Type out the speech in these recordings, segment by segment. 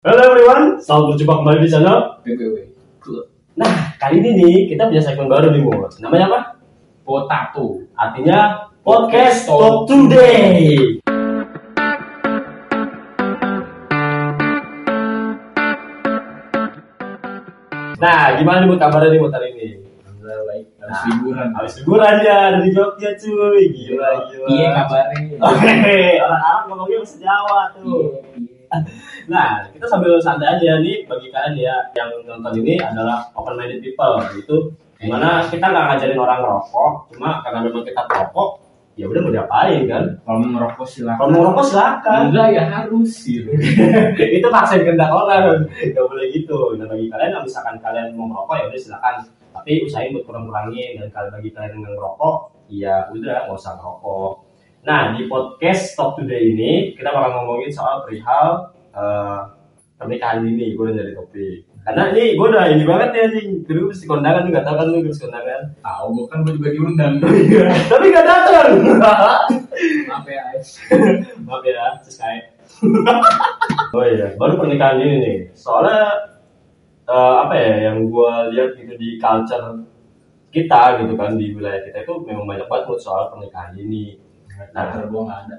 Halo everyone, selamat berjumpa kembali di channel. Club Nah, kali ini nih kita punya segmen baru nih, Mur. Namanya apa? Potato Artinya Podcast Talk Today. Nah, gimana nih Mur kabarnya nih Mur hari ini? Alhamdulillah baik Habis Nah, liburan Habis liburan ya dari Jogja cuy. Gila, gila. Iya kabarnya Oke, orang Arab ngomongnya bahasa Jawa tuh. Iya, iya. Nah, kita sambil santai aja nih bagi kalian ya yang nonton ini adalah open minded people gitu. Di mana kita nggak ngajarin orang rokok, cuma karena memang kita perokok, ya udah mau diapain kan? Kalau mau ngerokok silakan Kalau mau rokok silakan. Enggak ya harus sih itu paksain kehendak orang, nggak boleh gitu. Nah bagi kalian yang misalkan kalian mau merokok ya udah silakan. Tapi usahain buat kurang-kurangin dan kalau bagi kalian yang ngerokok, ya udah nggak usah ngerokok. Nah di podcast Talk Today ini kita bakal ngomongin soal perihal eh, pernikahan ini. Gue udah jadi topik. Karena ini gue udah ini banget ya anjing. Dulu mesti kondangan tuh nggak tahu kan lu mesti kondangan. Tahu gue kan gue juga diundang Tapi nggak datang. Maaf ya Ais Maaf ya, Sky. oh iya, baru pernikahan ini nih. Soalnya eh, apa ya yang gua lihat gitu di culture kita gitu kan di wilayah kita itu memang banyak banget soal pernikahan ini. Nah gue ada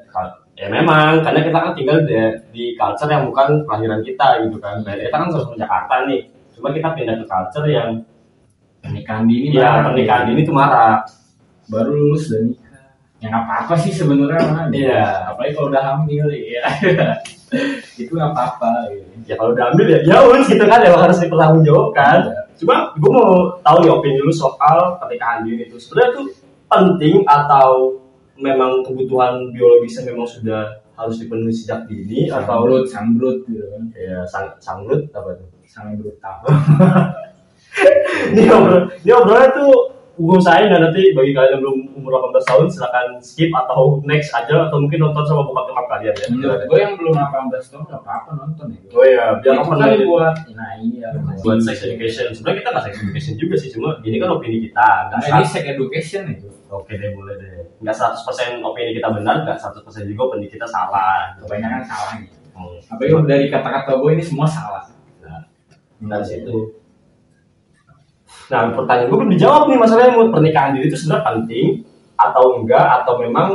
Ya memang karena kita kan tinggal di, di culture yang bukan kelahiran kita gitu kan. Kayak kita kan sama Jakarta nih. Cuma kita pindah ke culture yang Pernikahan dini ya pernikahan ini tuh marak. Baru lulus dan nikah Ya nggak apa-apa sih sebenarnya mah Iya. Apalagi kalau udah hamil ya Itu nggak apa-apa gitu. Ya kalau udah ambil ya jauh gitu kan emang harus dipertanggungjawabkan. Cuma gue mau tahu nih opini lu soal pernikahan dini itu sebenarnya tuh penting atau memang kebutuhan biologisnya memang sudah harus dipenuhi sejak dini atau Sambrut, sambrut gitu kan ya sang sanglut apa tuh? Sangat brutal Ini obrol, ini obrolnya tuh gue usahain ya nanti bagi kalian yang belum umur 18 tahun silakan skip atau next aja atau mungkin nonton sama bokap nyokap kalian ya. Menurut gue yang belum 18 tahun nggak apa-apa nonton ya Oh iya, biar apa kan buat nah iya buat sex education. Sebenarnya kita nggak sex education juga sih, cuma ini kan opini kita. Nah, ini sex education itu Oke deh, boleh deh. Nggak 100% opini kita benar, nggak 100% juga opini kita salah. kebanyakan salahnya Hmm. apa yang dari kata-kata gue ini semua salah Nah, dari situ. Nah, pertanyaan gue belum dijawab nih masalahnya mau pernikahan dini itu sebenarnya penting atau enggak atau memang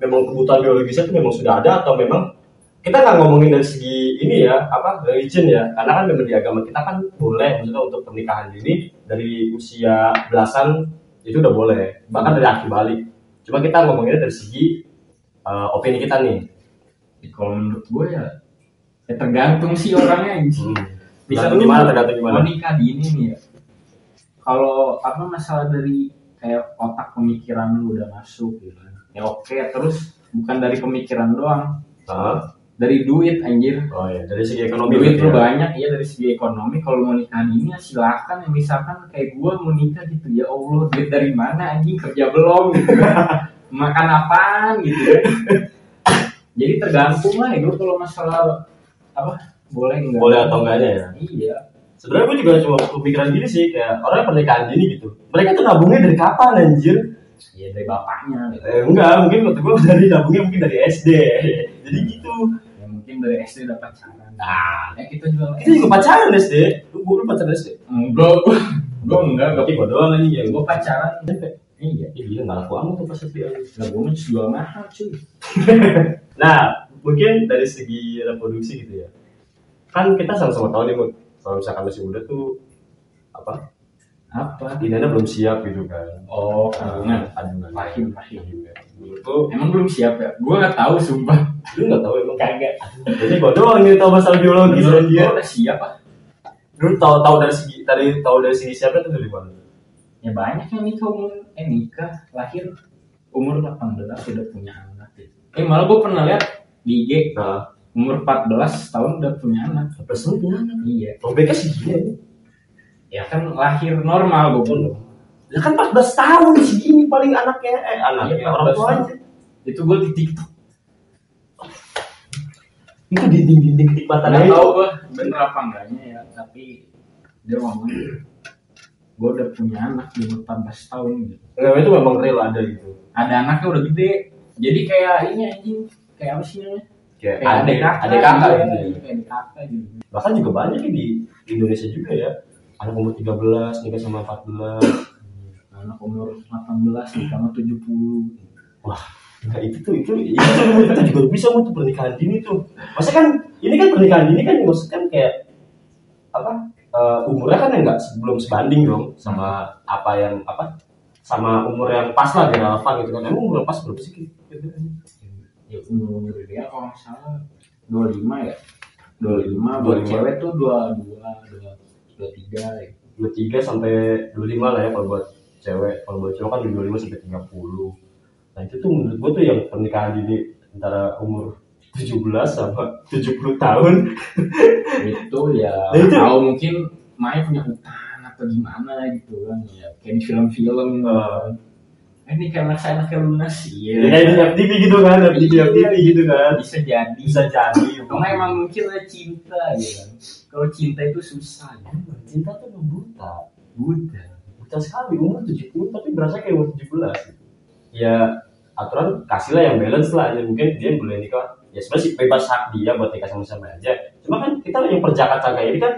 memang kebutuhan biologisnya itu memang sudah ada atau memang kita nggak ngomongin dari segi ini ya apa religion ya karena kan memang di agama kita kan boleh maksudnya untuk pernikahan dini dari usia belasan itu udah boleh. Bahkan dari aki balik cuma kita ngomonginnya dari segi uh, opini kita nih. Ya, kalau menurut gue ya ya tergantung sih orangnya hmm. bisa Tergantung lu gimana tergantung gimana. mau nikah dini nih ya. Kalau apa masalah dari kayak otak pemikiran lu udah masuk gitu kan. ya oke terus bukan dari pemikiran doang. Hah? Dari duit anjir. Oh ya dari segi ekonomi duit lu ya. banyak ya dari segi ekonomi. Kalau mau nikah dini ya silakan. Ya misalkan kayak gue mau nikah gitu ya allah duit dari mana anjing? Kerja belum gitu. Makan apaan gitu ya? Jadi tergantung lah ya gue kalau masalah apa boleh enggak boleh atau enggaknya ya? Iya. Sebenarnya gue juga cuma pemikiran gini sih kayak orang pernikahan dini gitu. Mereka tuh nabungnya dari kapan anjir? Iya dari bapaknya. Gitu eh, enggak mungkin menurut gue dari nabungnya mungkin dari SD jadi gitu ya mungkin dari SD udah pacaran. Nah. Ya kita juga kita juga pacaran SD lu lu pacaran SD enggak gue enggak tapi gue doang aja ya gue pacaran. Iya Ih, gila nggak laku amat tuh pas SD lah gue mah jual mahal cuy. Nah, mungkin dari segi reproduksi gitu ya. Kan kita sama-sama tahu nih, Mut. Kalau misalkan masih muda tuh apa? Apa Dinanya belum siap gitu kan. oh Kandungan, kandungan kandungan. rahim rahim Dulu tuh, emang belum siap ya gue nggak tahu sumpah lu nggak tahu emang kagak Jadi gue doang nih tahu masalah biologis menurut gue anjir. udah siap ah Lu tahu tahu dari segi dari tahu dari segi siapa tuh dari mana? ya banyak yang nikah umur eh nikah lahir umur 18 udah punya anak gitu. eh malah gue pernah lihat di IG Nah, umur 14 tahun udah punya anak sampai sini punya anak. iya Robeknya sih gila. Ya kan lahir normal gue pun Ya kan 14 tahun segini paling anaknya. Eh anaknya Iya, orang 14 tua aja. itu gue di TikTok. Itu dinding-dinding ketik mata nggak itu. tahu gue bener apa enggaknya ya tapi dia ngomong gue udah punya anak di umur 14 tahun. Gitu Enggak, itu memang real ada gitu. ada anaknya udah gede. Jadi kayak ini anjing kayak apa sih namanya? Kayak adik kakak adik kakak iya, gitu ya. kayak adik kakak gitu. Bahkan juga banyak di Indonesia juga ya anak umur 13 nikah sama 14 anak umur 18 nikah sama 70 wah nah itu tuh itu itu, itu, juga bisa untuk pernikahan dini tuh. Masa kan ini kan pernikahan dini kan maksudnya kan kayak apa eh, umurnya kan enggak sebelum sebanding dong sama apa yang apa sama umur yang pas lah yang relevan gitu kan. Emang umur yang pas berapa sih gitu ya umur umur dia kalau nggak salah 25 ya. 25 buat 25. cewek tuh 22 23 ya. Dua tiga sampai dua lima lah ya kalau buat cewek. Kalau buat cowok kan dua lima sampai tiga puluh. Nah itu tuh menurut gua tuh yang pernikahan dini antara umur 17 sama 70 tahun. Itu ya Nah, itu- tahu mungkin Maya punya utang atau gimana gitu kan. Ya kayak di film-film Oh. eh, ini anak saya anaknya lunas. Ya iya kayak FTV gitu kan di FTV gitu kan. Bisa jadi. Bisa jadi. Karena emang mungkin cinta gitu kan kalau cinta itu susah ya. Cinta tuh emang buta. Buta. Buta sekali umur 70 tapi berasa kayak umur 17 gitu. ya aturan kasihlah yang balance lah. Ya mungkin dia boleh nikah. Ya sebenarnya sih bebas hak dia buat nikah sama sama aja. Cuma kan kita yang perjaka kayak ini kan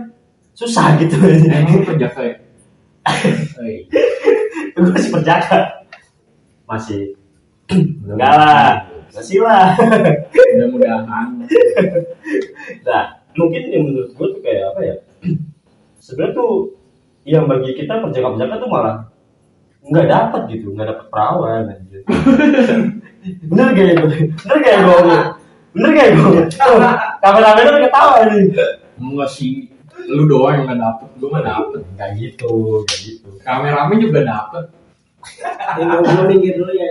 susah gitu. Emang lu penjaga ya gue masih perjaka masih. Enggak lah. Masih lah. Mudah-mudahan. Nah mungkin yang menurut gue tuh kayak apa ya? Sebenarnya tuh yang bagi kita perjaka-perjaka tuh malah nggak dapat gitu nggak dapat perawan anjir. bener gak ya bener gak ya gue bener gak ya gue kameramen udah ketawa nih enggak sih. Lu doang yang gak dapet gue gak dapet. Nggak gitu nggak gitu. Kameramen juga dapet Yang jomblo minggir dulu ya.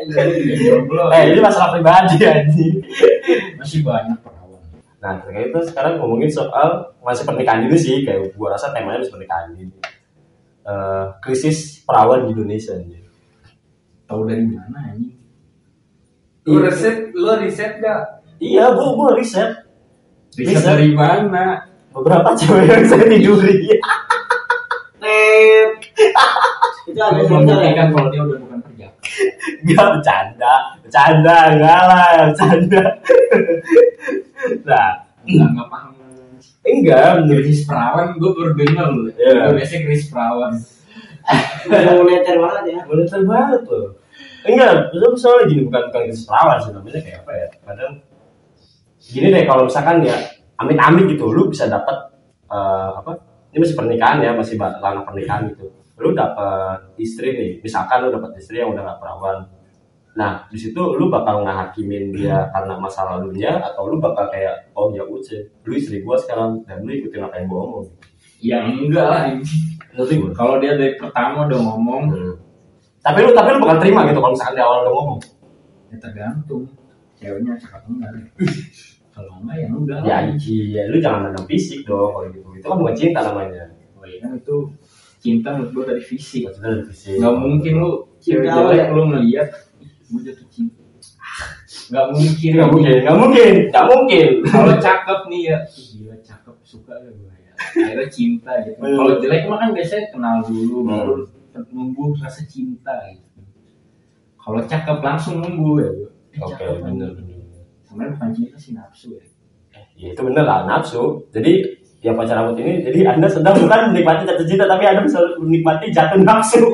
eh ini masalah pribadi anjing masih banyak perawan Nah, terkait itu sekarang ngomongin soal masih pernikahan ini sih, kayak gua rasa temanya masih pernikahan ini. Eh, krisis perawan di Indonesia nih. tahu dari mana ini Lu riset, lu riset gak? Iya, gua gua riset riset Bisa. dari mana beberapa cewek yang saya tiduri. Itu ada ya. membuktikan kalau dia udah bukan kerja Enggak bercanda, bercanda enggak lah, bercanda. nah, nggak nggak paham enggak menurut krisis perawan gue baru denger loh gue biasanya krisis perawan Mau neter banget ya. Moneter banget tuh. Enggak, itu soalnya gini bukan bukan krisis perawan sih namanya kayak apa ya? Kadang gini deh kalau misalkan ya amit-amit gitu, lu bisa dapat eh, apa? Ini masih pernikahan ya, masih ranah pernikahan gitu. Lu dapat istri nih, misalkan lu dapat istri yang udah gak perawan. Nah, di situ lu bakal ngehakimin dia karena masa lalunya atau lu bakal kayak oh ya udah, lu istri gua sekarang dan lu ikutin apa yang gua omong. ya enggak lah kalau dia dari pertama udah ngomong Hmm. Tapi lu tapi lu bakal terima gitu kalau misalkan di awal udah ngomong. ya tergantung ceweknya cakep enggak kalau enggak ya udah Ya iya, lu jangan mandang fisik dong kalau gitu. Itu kan bukan cinta namanya. oh iya kan itu cinta menurut gue dari fisik Maksudnya dari fisik. nggak mungkin lu cewek Cinta awal jelek ya? lu ngeliat gue jatuh cinta nggak mungkin Nggak mungkin, nggak mungkin, nggak mungkin. kalau cakep nih ya gila cakep suka ya gue ya akhirnya cinta gitu kalau jelek mah kan biasanya kenal dulu Hmm. baru numbuh rasa cinta gitu kalau cakep langsung numbuh ya gue Oke, bener bener. Sebenarnya cinta sih nafsu ya Ya itu bener lah nafsu. Jadi ya pacar rambut ini, jadi anda sedang bukan menikmati jatuh cinta, tapi anda bisa menikmati jatuh nafsu.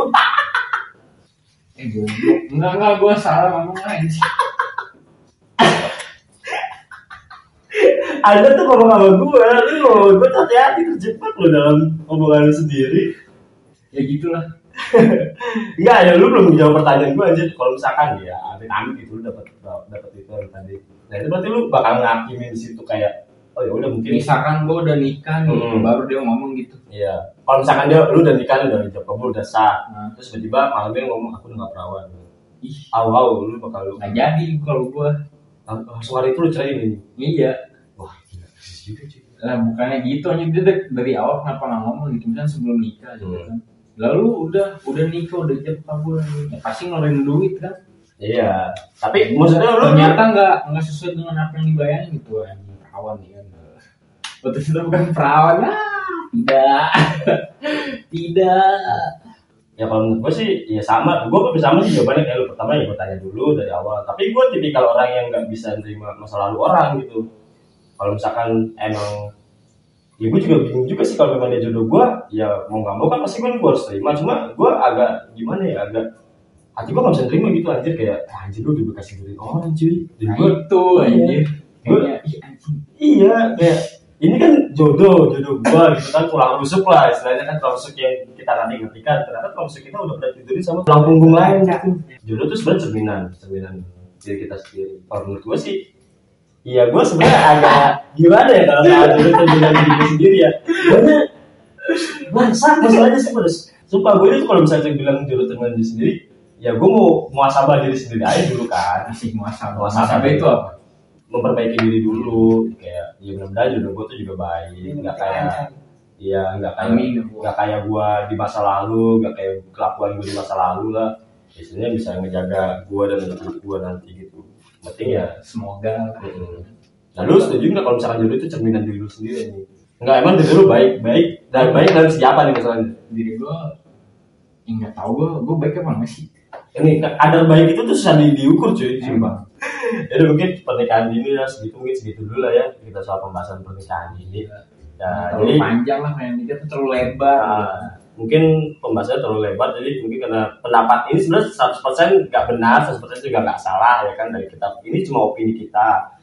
eh goblok enggak enggak gue salah ngomong aja anda tuh ngomong sama gue, lu ngomong gue tuh hati-hati terjebak lo dalam omongan lu sendiri. ya gitulah Enggak ya, lu belum jawab pertanyaan gue aja. Kalau misalkan ya, amit amit gitu lu dapat dapat itu yang tadi. Nah itu berarti lu bakal ngakimin di situ kayak, oh ya udah mungkin misalkan gue udah nikah nih Hmm. baru dia ngomong gitu Iya. Kalau misalkan dia lu udah nikah udah jawab kabul udah sah. Nah. Terus tiba-tiba malam dia ngomong aku udah gak perawan. ih Au au lu bakal lu nggak jadi kalau gue langsung hari itu lu cerai ini. iya Wah, gila. Lah bukannya gitu aja dia dari, dari awal kenapa nggak ngomong gitu misalnya sebelum nikah gitu Hmm. kan lalu udah udah nikah udah jatuh kabur ya pasti ngeluarin duit kan? Iya. Tapi maksudnya lu ternyata nggak nggak sesuai dengan apa yang dibayangin gitu anjing. Perawan nih kan? Betul itu bukan perawan. Ah tidak. Tidak. Ya kalau menurut gue sih ya sama. Gue lebih sama sih jawabannya. Kayak lu pertama ya gue tanya dulu dari awal. Tapi gue tipikal orang yang nggak bisa nerima masa lalu orang gitu. Kalau misalkan emang ya gue juga bingung juga sih kalau memang dia jodoh gue ya mau nggak mau kan pasti kan gue harus terima. Cuma gue agak gimana ya agak hati gue nggak bisa terima gitu anjir. Kayak "Ah, anjir lu udah kasih duit orang cuy. Dan Nah, gue itu anjir. Kayaknya ih anjing. iya kayak ini kan jodoh jodoh gue gitu kan. Tulang rusuk lah istilahnya kan tulang rusuk yang kita nanti ngertikan. Ternyata tulang rusuk kita udah pernah tidurin sama tulang punggung lain gitu jodoh itu sebenarnya cerminan cerminan diri kita sendiri. Kalau menurut gue sih Iya, gue sebenarnya agak gimana ya kalau soal jodoh cerminan diri gue sendiri ya. Karena bangsa masalahnya sih pada sumpah gue itu kalau misalnya bilang jodoh cerminan diri sendiri, ya gue mau muasabah diri sendiri aja dulu kan. Asik muasabah. Muasabah itu apa? Memperbaiki diri dulu, kayak ya mudah-mudahan jodoh gue tuh juga baik, nggak kayak Iya, nggak kayak Amin. nggak kayak gua di masa lalu, nggak kayak kelakuan gua di masa lalu lah. Biasanya bisa ngejaga gua dan anak gua nanti gitu. Penting ya. Semoga. mm. Nah, lu setuju nggak kalau misalkan jodoh itu cerminan diri lu sendiri nih? Nggak, emang diri lu baik, baik, dan baik dari segi apa nih misalnya? Diri gue ya nggak tahu gue gue baik apa enggak sih Ini kadar baik itu tuh susah di- diukur cuy, sumpah. Emang. Jadi mungkin pernikahan ini ya segitu mungkin segitu dulu lah ya kita soal pembahasan pernikahan ini. Ya, terlalu jadi panjang lah kayak mikir tuh terlalu lebar Nah, mungkin pembahasannya terlalu lebar jadi mungkin karena pendapat ini sebenarnya 100% nggak benar 100% juga nggak salah ya kan dari kita ini cuma opini kita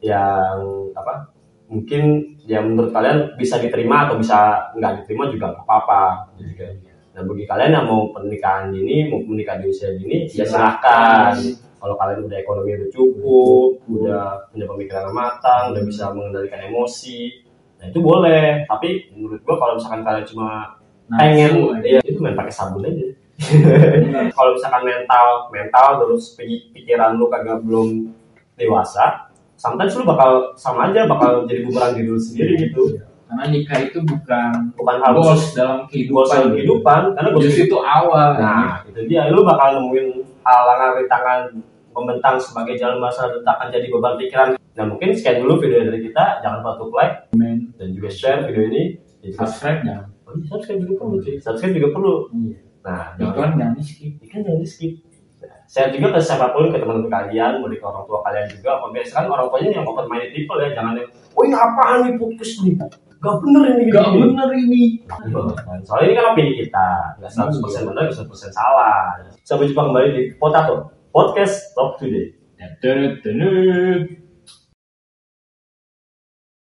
yang apa mungkin ya menurut kalian bisa diterima atau bisa nggak diterima juga nggak apa-apa jadi kayak nah bagi kalian yang mau pernikahan ini mau menikah di usia ini ya silahkan. Kalau kalian udah ekonomi udah cukup udah punya pemikiran yang matang udah bisa mengendalikan emosi nah itu boleh. Tapi menurut gua kalau misalkan kalian cuma pengen. Ya, itu main pakai sabun aja. Kalau misalkan mental mental terus pi- pikiran lu kagak belum dewasa sometimes lu bakal sama aja bakal jadi bumerang diri lu sendiri gitu. Karena nikah itu bukan bukan hal goals khusus. dalam goals kehidupan dalam kehidupan. karena goals itu awal. Nah itu dia. Lu bakal nemuin halangan rintangan membentang sebagai jalan masa akan jadi beban pikiran. Nah mungkin sekian dulu video dari kita. Jangan lupa untuk like Men, dan juga share video ini. Dan subscribe jangan iya, subscribe juga perlu cuy. Subscribe juga perlu. Iya. Nah jangan iklan jangan di skip kan jangan di skip share juga ke siapa pun ke teman-teman kalian mau ke orang tua kalian juga. Biasanya kan orang tuanya yang open minded people ya jangan yang oh ini apaan nih podcast nih gak bener ini gak gini." bener ini. Iya, kan? soalnya ini kan opini kita. Nggak 100% benar 100% salah. Sampai jumpa kembali di Potato Podcast Talk Today.